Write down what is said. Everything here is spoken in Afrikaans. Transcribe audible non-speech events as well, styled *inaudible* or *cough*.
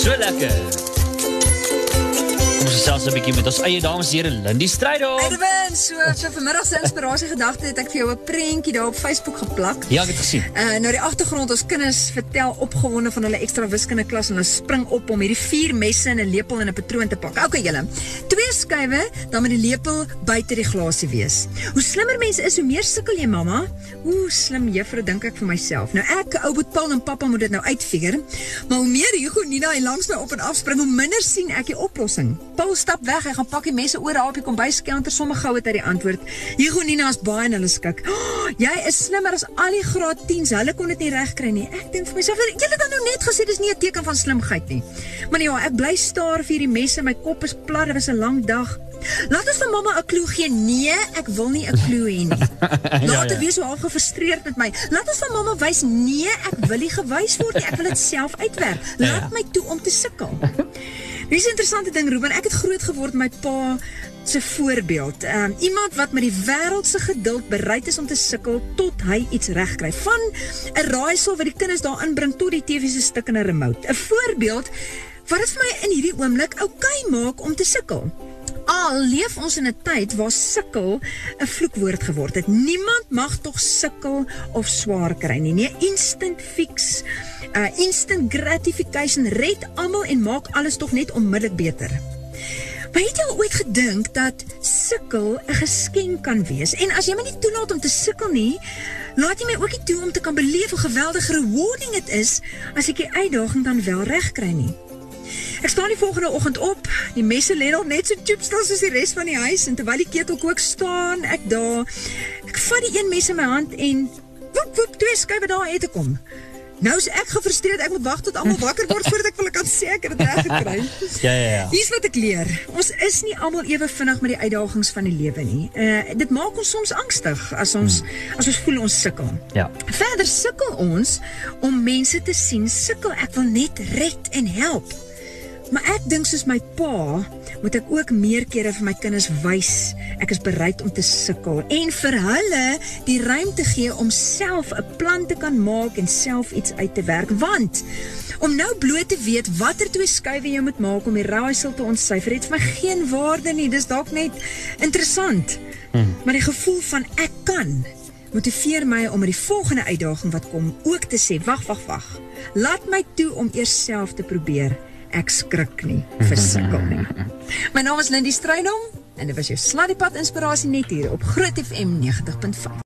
So lekker. Ons gesels 'n bietjie met ons eie dames en here Lindy Strydom. Edwin, so vir vanmiddag se inspirasie gedagte het ek vir jou 'n prentjie daar op Facebook geplak. Ja, ek het gesien. Uh nou die agtergrond ons kinders vertel opgewonde van hulle ekstra wiskunde klas en hulle spring op om hierdie vier messe en 'n lepel en 'n patroon te pak. Okay julle. Twee skuwe, dan moet die lepel buite die glasie wees. Hoe slimmer mense is, hoe meer sukkel jy mamma. Hoe slim juffrou dink ek vir myself. Nou ek, ou boet Paul en pappa moet dit nou uitfigure. Maar hoe meer Hugo Nina en langs my op en af spring, hoe minder sien ek die oplossing. Paul stap weg, hy gaan pak die messe oor daar op die kombuiscounter sommer gou het hy die antwoord. Hugo Nina is baie in hulle skik. Oh, jy is slimmer as al die graad 10s. Hulle kon dit nie regkry nie. Ek dink vir myself, jy het dan nou net gesê dis nie 'n teken van slimheid nie. Maar ja, ek bly staar vir hierdie messe. My kop is plat, dit was 'n lang dag. Laat ons vir mamma 'n klou gee. Nee, ek wil nie 'n klou hê nie. *laughs* Laat ja, ja. wees so half gefrustreerd met my. Laat ons vir mamma wys. Nee, ek wil nie gewys word nie. Ek wil dit self uitwerk. Ja, Laat ja, ja. my toe om te sukkel. Dis 'n interessante ding, Ruben. Ek het groot geword my pa se voorbeeld. Um, iemand wat met die wêreld se geduld bereid is om te sukkel tot hy iets regkry. Van 'n raaisel wat die kinders daarin bring tot die TV se stuk in 'n remote. 'n Voorbeeld wat dit vir my in hierdie oomblik oukei okay maak om te sukkel. Al leef ons in 'n tyd waar sukkel 'n vloekwoord geword het. Niemand mag tog sukkel of swaar kry nie. Nee, instant fix uh, instant gratification red almal en maak alles tog net onmiddellik beter. Maar het jy al ooit gedink dat sukkel 'n geskenk kan wees? En as jy my nie toelaat om te sukkel nie, laat jy my ook nie toe om te kan beleef hoe geweldig rewarding dit is as ek die uitdaging dan wel regkry nie. Ek staan die volgende oggend op. Die messe lê nog net so chipstel soos die res van die huis en terwyl die ketel kook staan ek daar. Ek vat die een mes in my hand en woep woep twee skuwe daar uit te kom. Nou is ek gefrustreerd. Ek moet wag tot almal wakker word voordat ek hulle kan sê ek het dit reg gekry. *laughs* ja ja ja. Hier's wat ek leer. Ons is nie almal ewe vinnig met die uitdagings van die lewe nie. Uh dit maak ons soms angstig as ons hmm. as ons voel ons sukkel. Ja. Verder sukkel ons om mense te sien sukkel. Ek wil net red en help. Maar ek dink soos my pa, moet ek ook meer kere vir my kinders wys ek is bereid om te sukkel en vir hulle die ruimte gee om self 'n plan te kan maak en self iets uit te werk. Want om nou bloot te weet watter twee skuwe jy moet maak om die raaisel te ontsyfer het vir my geen waarde nie. Dis dalk net interessant. Hmm. maar die gevoel van ek kan motiveer my om met die volgende uitdaging wat kom ook te sê wag wag wag. Laat my toe om eers self te probeer ek skrik nie vir sukkel nie. *laughs* My naam is Lindy Strydom en dit was jou Sladdiepad inspirasie net hier op Groot FM 90.5.